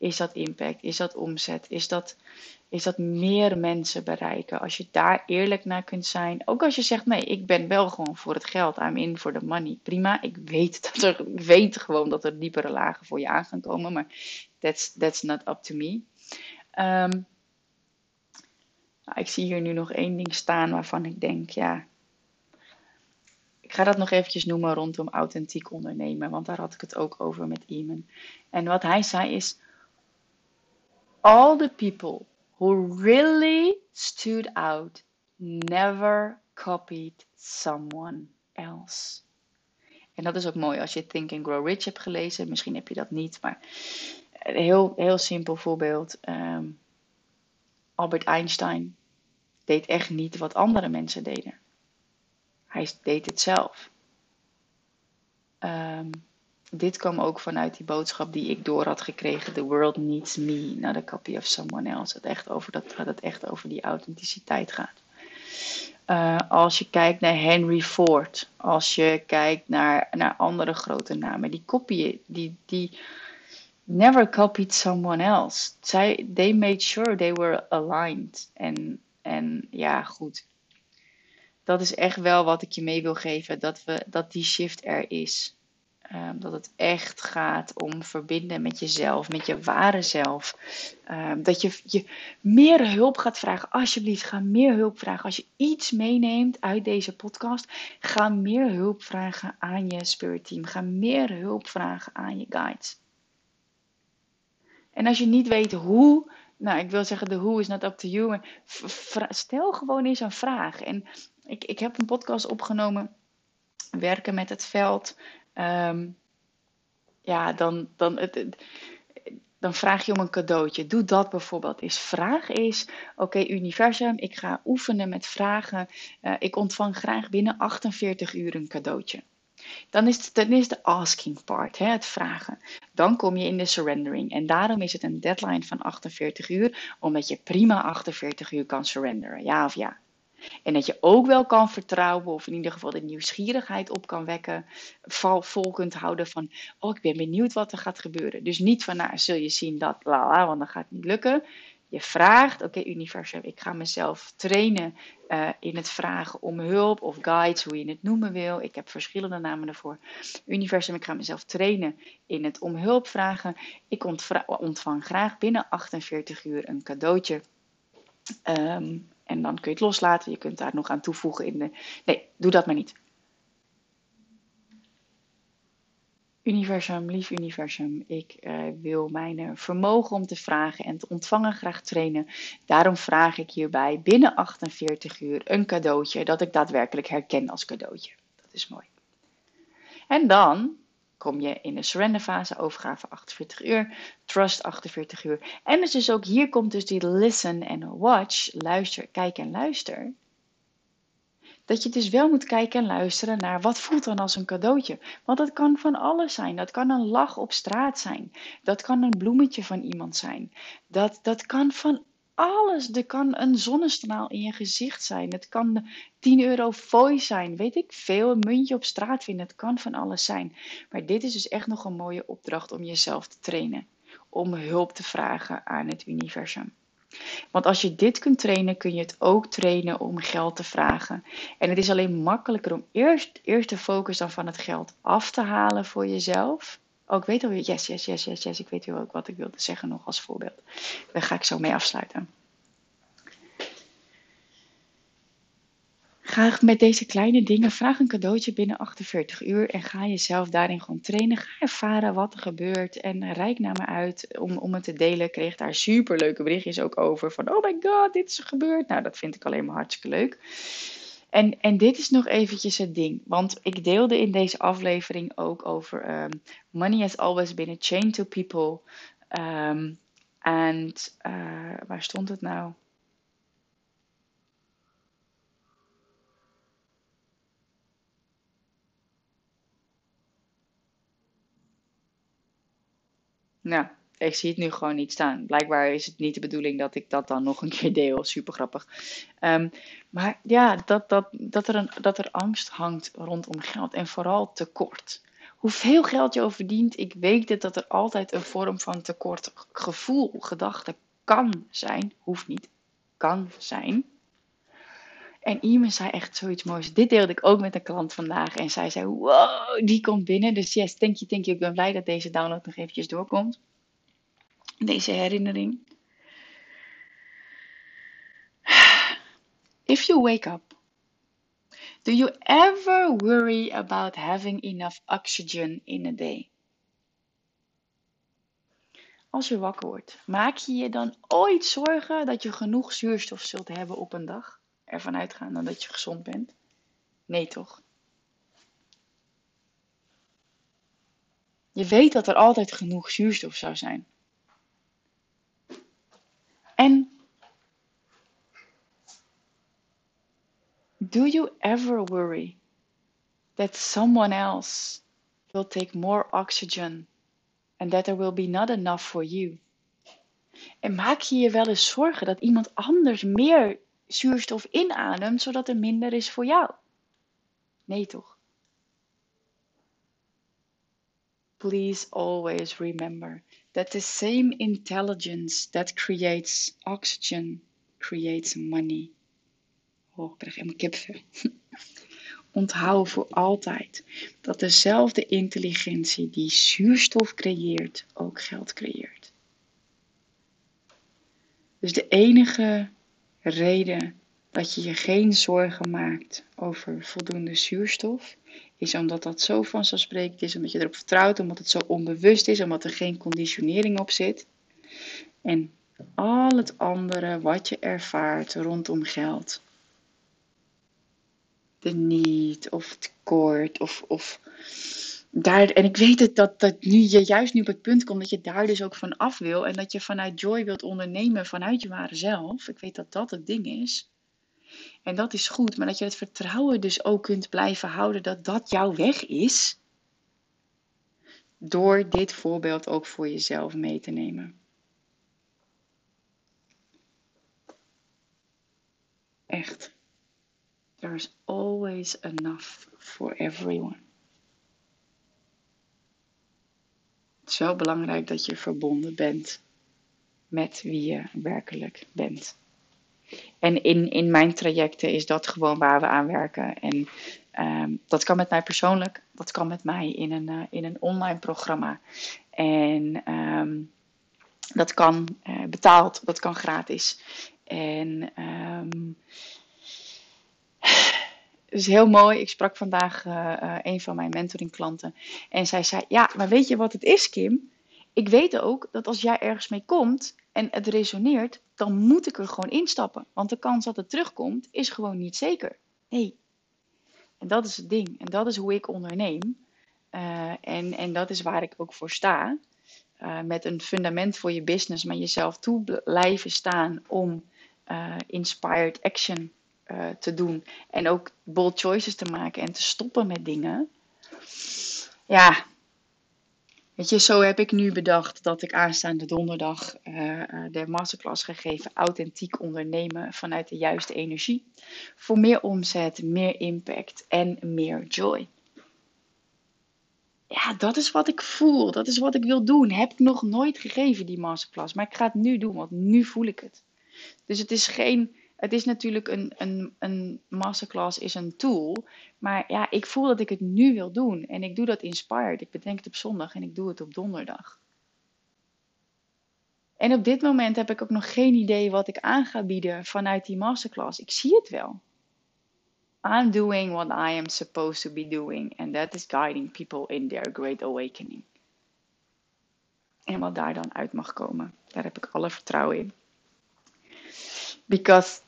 Is dat impact? Is dat omzet? Is dat, is dat meer mensen bereiken? Als je daar eerlijk naar kunt zijn. Ook als je zegt, nee, ik ben wel gewoon voor het geld. I'm in for the money. Prima, ik weet, [LAUGHS] dat er, weet gewoon dat er diepere lagen voor je aan gaan komen. Maar that's, that's not up to me. Um, nou, ik zie hier nu nog één ding staan waarvan ik denk, ja... Ik ga dat nog eventjes noemen rondom authentiek ondernemen. Want daar had ik het ook over met Iman. En wat hij zei is all the people who really stood out never copied someone else. En dat is ook mooi als je Think and Grow Rich hebt gelezen. Misschien heb je dat niet, maar een heel, heel simpel voorbeeld. Um, Albert Einstein deed echt niet wat andere mensen deden. Hij deed het zelf. Um, dit kwam ook vanuit die boodschap die ik door had gekregen. The world needs me, not a copy of someone else. Het echt over dat, dat het echt over die authenticiteit gaat. Uh, als je kijkt naar Henry Ford, als je kijkt naar, naar andere grote namen, die kopieën, die, die never copied someone else. Zij, they made sure they were aligned. En, en ja, goed. Dat is echt wel wat ik je mee wil geven, dat, we, dat die shift er is. Um, dat het echt gaat om verbinden met jezelf, met je ware zelf. Um, dat je, je meer hulp gaat vragen. Alsjeblieft, ga meer hulp vragen. Als je iets meeneemt uit deze podcast, ga meer hulp vragen aan je spirit team. Ga meer hulp vragen aan je guides. En als je niet weet hoe, nou ik wil zeggen, de hoe is not up to you. stel gewoon eens een vraag. En ik, ik heb een podcast opgenomen, werken met het veld. Um, ja, dan, dan, het, dan vraag je om een cadeautje. Doe dat bijvoorbeeld eens. Vraag is: oké, universum, ik ga oefenen met vragen. Uh, ik ontvang graag binnen 48 uur een cadeautje. Dan is, het, dan is de asking part, hè, het vragen. Dan kom je in de surrendering. En daarom is het een deadline van 48 uur, omdat je prima 48 uur kan surrenderen. Ja of ja? En dat je ook wel kan vertrouwen, of in ieder geval de nieuwsgierigheid op kan wekken, vol, kunt houden van, oh ik ben benieuwd wat er gaat gebeuren. Dus niet van, nou zul je zien dat, la la, want dan gaat niet lukken. Je vraagt, oké universum, ik ga mezelf trainen uh, in het vragen om hulp of guides, hoe je het noemen wil. Ik heb verschillende namen ervoor. Universum, ik ga mezelf trainen in het om hulp vragen. Ik ontvang graag binnen 48 uur een cadeautje. Um, en dan kun je het loslaten. Je kunt daar nog aan toevoegen in de. Nee, doe dat maar niet. Universum, lief universum, ik uh, wil mijn vermogen om te vragen en te ontvangen graag trainen. Daarom vraag ik hierbij binnen 48 uur een cadeautje dat ik daadwerkelijk herken als cadeautje. Dat is mooi. En dan kom je in de surrender fase, overgave 48 uur, trust 48 uur. En dus, dus ook hier komt dus die listen en watch, luister, kijk en luister. Dat je dus wel moet kijken en luisteren naar wat voelt dan als een cadeautje. Want dat kan van alles zijn. Dat kan een lach op straat zijn. Dat kan een bloemetje van iemand zijn. Dat, dat kan van alles. Er kan een zonnestraal in je gezicht zijn. Het kan 10 euro fooi zijn. Weet ik veel. Een muntje op straat vinden. Het kan van alles zijn. Maar dit is dus echt nog een mooie opdracht om jezelf te trainen. Om hulp te vragen aan het universum. Want als je dit kunt trainen, kun je het ook trainen om geld te vragen. En het is alleen makkelijker om eerst, eerst de focus dan van het geld af te halen voor jezelf. Oh, ik weet alweer. Yes, yes, yes, yes, yes. Ik weet wel ook wat ik wilde zeggen nog als voorbeeld. Daar ga ik zo mee afsluiten. Ga met deze kleine dingen, vraag een cadeautje binnen 48 uur en ga jezelf daarin gewoon trainen. Ga ervaren wat er gebeurt en rijk naar me uit om, om het te delen. Ik kreeg daar super leuke berichtjes ook over van, oh my god, dit is gebeurd. Nou, dat vind ik alleen maar hartstikke leuk. En, en dit is nog eventjes het ding. Want ik deelde in deze aflevering ook over ehm, money has always been a chain to people. Ehm, en uh, eh, waar stond het nou? Nou, ik zie het nu gewoon niet staan. Blijkbaar is het niet de bedoeling dat ik dat dan nog een keer deel. [LAUGHS] Super grappig. Ehm, maar ja, dat, dat, dat, er een, dat er angst hangt rondom geld en vooral tekort. Hoeveel geld je over verdient, ik weet het dat er altijd een vorm van tekort gevoel, gedachte kan zijn. Hoeft niet, kan zijn. En iemand zei echt zoiets moois. Dit deelde ik ook met een klant vandaag. En zij zei, wow, die komt binnen. Dus yes, thank you, thank you. Ik ben blij dat deze download nog eventjes doorkomt. Deze herinnering. [SIGHS] If you wake up, do you ever worry about having enough oxygen in a day? Als je wakker wordt, maak je je dan ooit zorgen dat je genoeg zuurstof zult hebben op een dag? ervan uitgaan dat je gezond bent? Nee, toch? Je weet dat er altijd genoeg zuurstof zou zijn. En do you ever worry that someone else will take more oxygen and that there will be not enough for you? En maak je je wel eens zorgen dat iemand anders meer zuurstof inademt, zodat er minder is voor jou. Nee toch? Please always remember that the same intelligence that creates oxygen creates money. Oh, ik krijg helemaal kipvel. [LAUGHS] Onthoud voor altijd dat dezelfde intelligentie die zuurstof creëert, ook geld creëert. Dus de enige reden dat je je geen zorgen maakt over voldoende zuurstof, is omdat dat zo vanzelfsprekend is, omdat je erop vertrouwt, omdat het zo onbewust is, omdat er geen conditionering op zit. En al het andere wat je ervaart rondom geld, de niet of tekort of, of daar, en ik weet het dat, dat nu je juist nu op het punt komt dat je daar dus ook van af wil. En dat je vanuit joy wilt ondernemen, vanuit je ware zelf. Ik weet dat dat het ding is. En dat is goed, maar dat je het vertrouwen dus ook kunt blijven houden dat dat jouw weg is. Door dit voorbeeld ook voor jezelf mee te nemen. Echt. There's always enough for everyone. Het is wel belangrijk dat je verbonden bent met wie je werkelijk bent. En in, in mijn trajecten is dat gewoon waar we aan werken. En um, dat kan met mij persoonlijk, dat kan met mij in een, uh, in een online programma. En um, dat kan uh, betaald, dat kan gratis. En um, is heel mooi. Ik sprak vandaag uh, een van mijn mentoringklanten. En zij zei: Ja, maar weet je wat het is, Kim? Ik weet ook dat als jij ergens mee komt en het resoneert, dan moet ik er gewoon instappen. Want de kans dat het terugkomt is gewoon niet zeker. Nee. En dat is het ding. En dat is hoe ik onderneem. Uh, en, en dat is waar ik ook voor sta. Uh, met een fundament voor je business, maar jezelf toe blijven staan om uh, inspired action te doen. En ook bold choices te maken en te stoppen met dingen. Ja, weet je, zo heb ik nu bedacht dat ik aanstaande donderdag uh, de masterclass ga geven. Authentiek ondernemen vanuit de juiste energie. Voor meer omzet, meer impact en meer joy. Ja, dat is wat ik voel. Dat is wat ik wil doen. Heb ik nog nooit gegeven, die masterclass. Maar ik ga het nu doen, want nu voel ik het. Dus het is geen het is natuurlijk een, een, een masterclass is een tool. Maar ja, ik voel dat ik het nu wil doen. En ik doe dat inspired. Ik bedenk het op zondag en ik doe het op donderdag. En op dit moment heb ik ook nog geen idee wat ik aan ga bieden vanuit die masterclass. Ik zie het wel. I'm doing what I am supposed to be doing. And that is guiding people in their great awakening. En wat daar dan uit mag komen, daar heb ik alle vertrouwen in. Because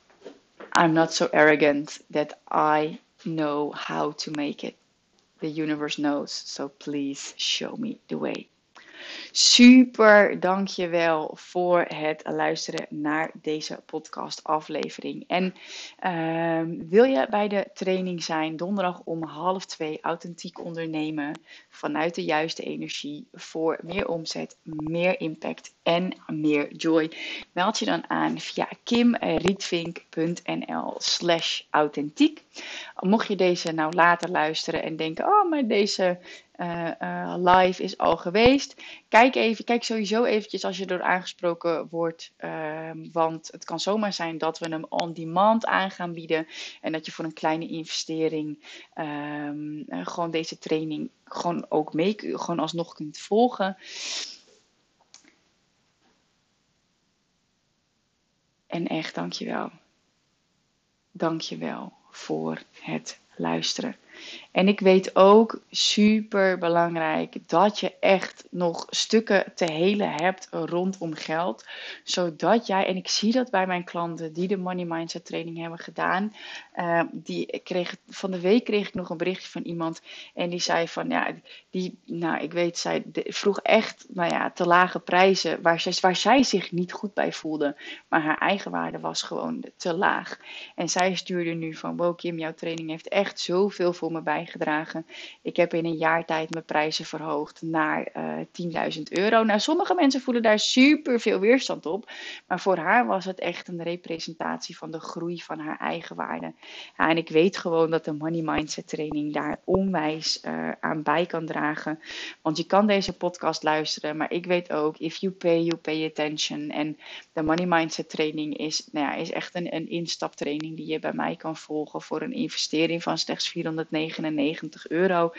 I'm not so arrogant that I know how to make it. The universe knows, so please show me the way. Super dankjewel voor het luisteren naar deze podcast aflevering. En ehm, wil je bij de training zijn donderdag om half twee authentiek ondernemen vanuit de juiste energie voor meer omzet, meer impact en meer joy? Meld je dan aan via kimrietvink.nl slash authentiek. Mocht je deze nou later luisteren en denken, oh maar deze uh, uh, live is al geweest. Kijk even, kijk sowieso eventjes als je door aangesproken wordt. Uh, want het kan zomaar zijn dat we hem on demand aan gaan bieden. En dat je voor een kleine investering ehm, eh, gewoon deze training gewoon ook mee, gewoon alsnog kunt volgen. En echt, dankjewel. Dankjewel voor het luisteren. En ik weet ook super belangrijk dat je echt nog stukken te helen hebt rondom geld. Zodat jij, en ik zie dat bij mijn klanten die de Money Mindset training hebben gedaan. Uh, die kreeg, van de week kreeg ik nog een berichtje van iemand. En die zei van ja, die, nou ik weet, zij vroeg echt nou ja, te lage prijzen. Waar zij, waar zij zich niet goed bij voelde. Maar haar eigen waarde was gewoon te laag. En zij stuurde nu van wow Kim, jouw training heeft echt zoveel voor me bijgedragen. Ik heb in een jaar tijd mijn prijzen verhoogd naar uh, eh, 10.000 euro. Nou, sommige mensen voelen daar super veel weerstand op. Maar voor haar was het echt een representatie van de groei van haar eigen waarde. Ja, en ik weet gewoon dat de Money Mindset training daar onwijs uh, aan bij kan dragen. Want je kan deze podcast luisteren, maar ik weet ook, if you pay, you pay attention. En de Money Mindset training is, nou ja, is echt een, een instaptraining die je bij mij kan volgen voor een investering van slechts 499 euro.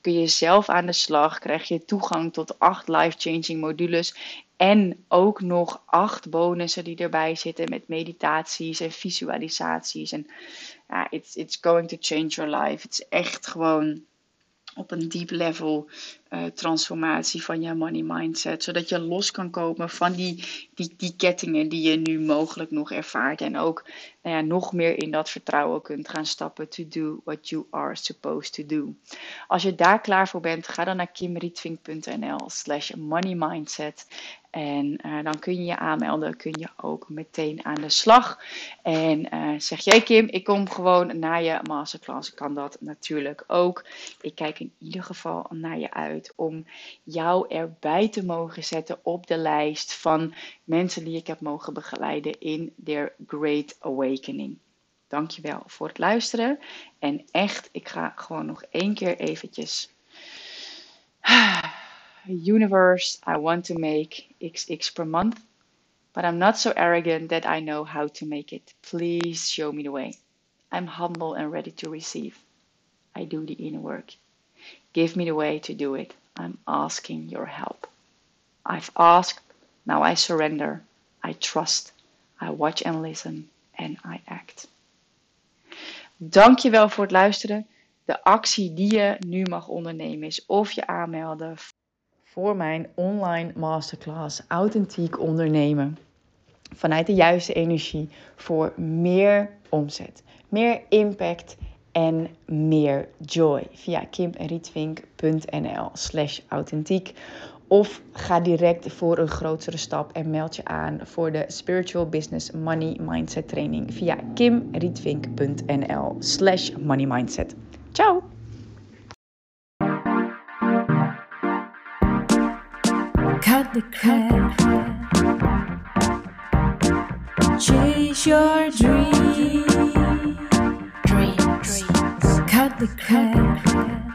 Kun je zelf aan de slag, krijg je toegang tot acht life-changing modules en ook nog acht bonussen die erbij zitten met meditaties en visualisaties. En ja, it's, it's going to change your life. Het is echt gewoon op een deep level uh, transformatie van je money mindset. Zodat je los kan komen van die, die, die kettingen die je nu mogelijk nog ervaart. En ook nou ja, nog meer in dat vertrouwen kunt gaan stappen to do what you are supposed to do. Als je daar klaar voor bent, ga dan naar kimrietvink.nl slash money mindset. En uh, dan kun je je aanmelden, kun je ook meteen aan de slag. En uh, zeg jij Kim, ik kom gewoon naar je masterclass, kan dat natuurlijk ook. Ik kijk in ieder geval naar je uit om jou erbij te mogen zetten op de lijst van mensen die ik heb mogen begeleiden in their Great Awakening. Dankjewel voor het luisteren. En echt, ik ga gewoon nog één keer eventjes [SIGHS] universe, I want to make XX per month, but I'm not so arrogant that I know how to make it. Please show me the way. I'm humble and ready to receive. I do the inner work. Give me the way to do it. I'm asking your help. I've asked, now I surrender. I trust. I watch and listen and I act. Dankjewel voor het luisteren. De actie die je nu mag ondernemen is of je aanmelden voor mijn online masterclass Authentiek ondernemen. Vanuit de juiste energie voor meer omzet, meer impact en meer joy. Via kimrietvink.nl slash authentiek. Of ga direct voor een grotere stap en meld je aan voor de Spiritual Business Money Mindset Training via kimrietvink.nl slash money mindset. Ciao! Cut the. Chase your dreams. The crap.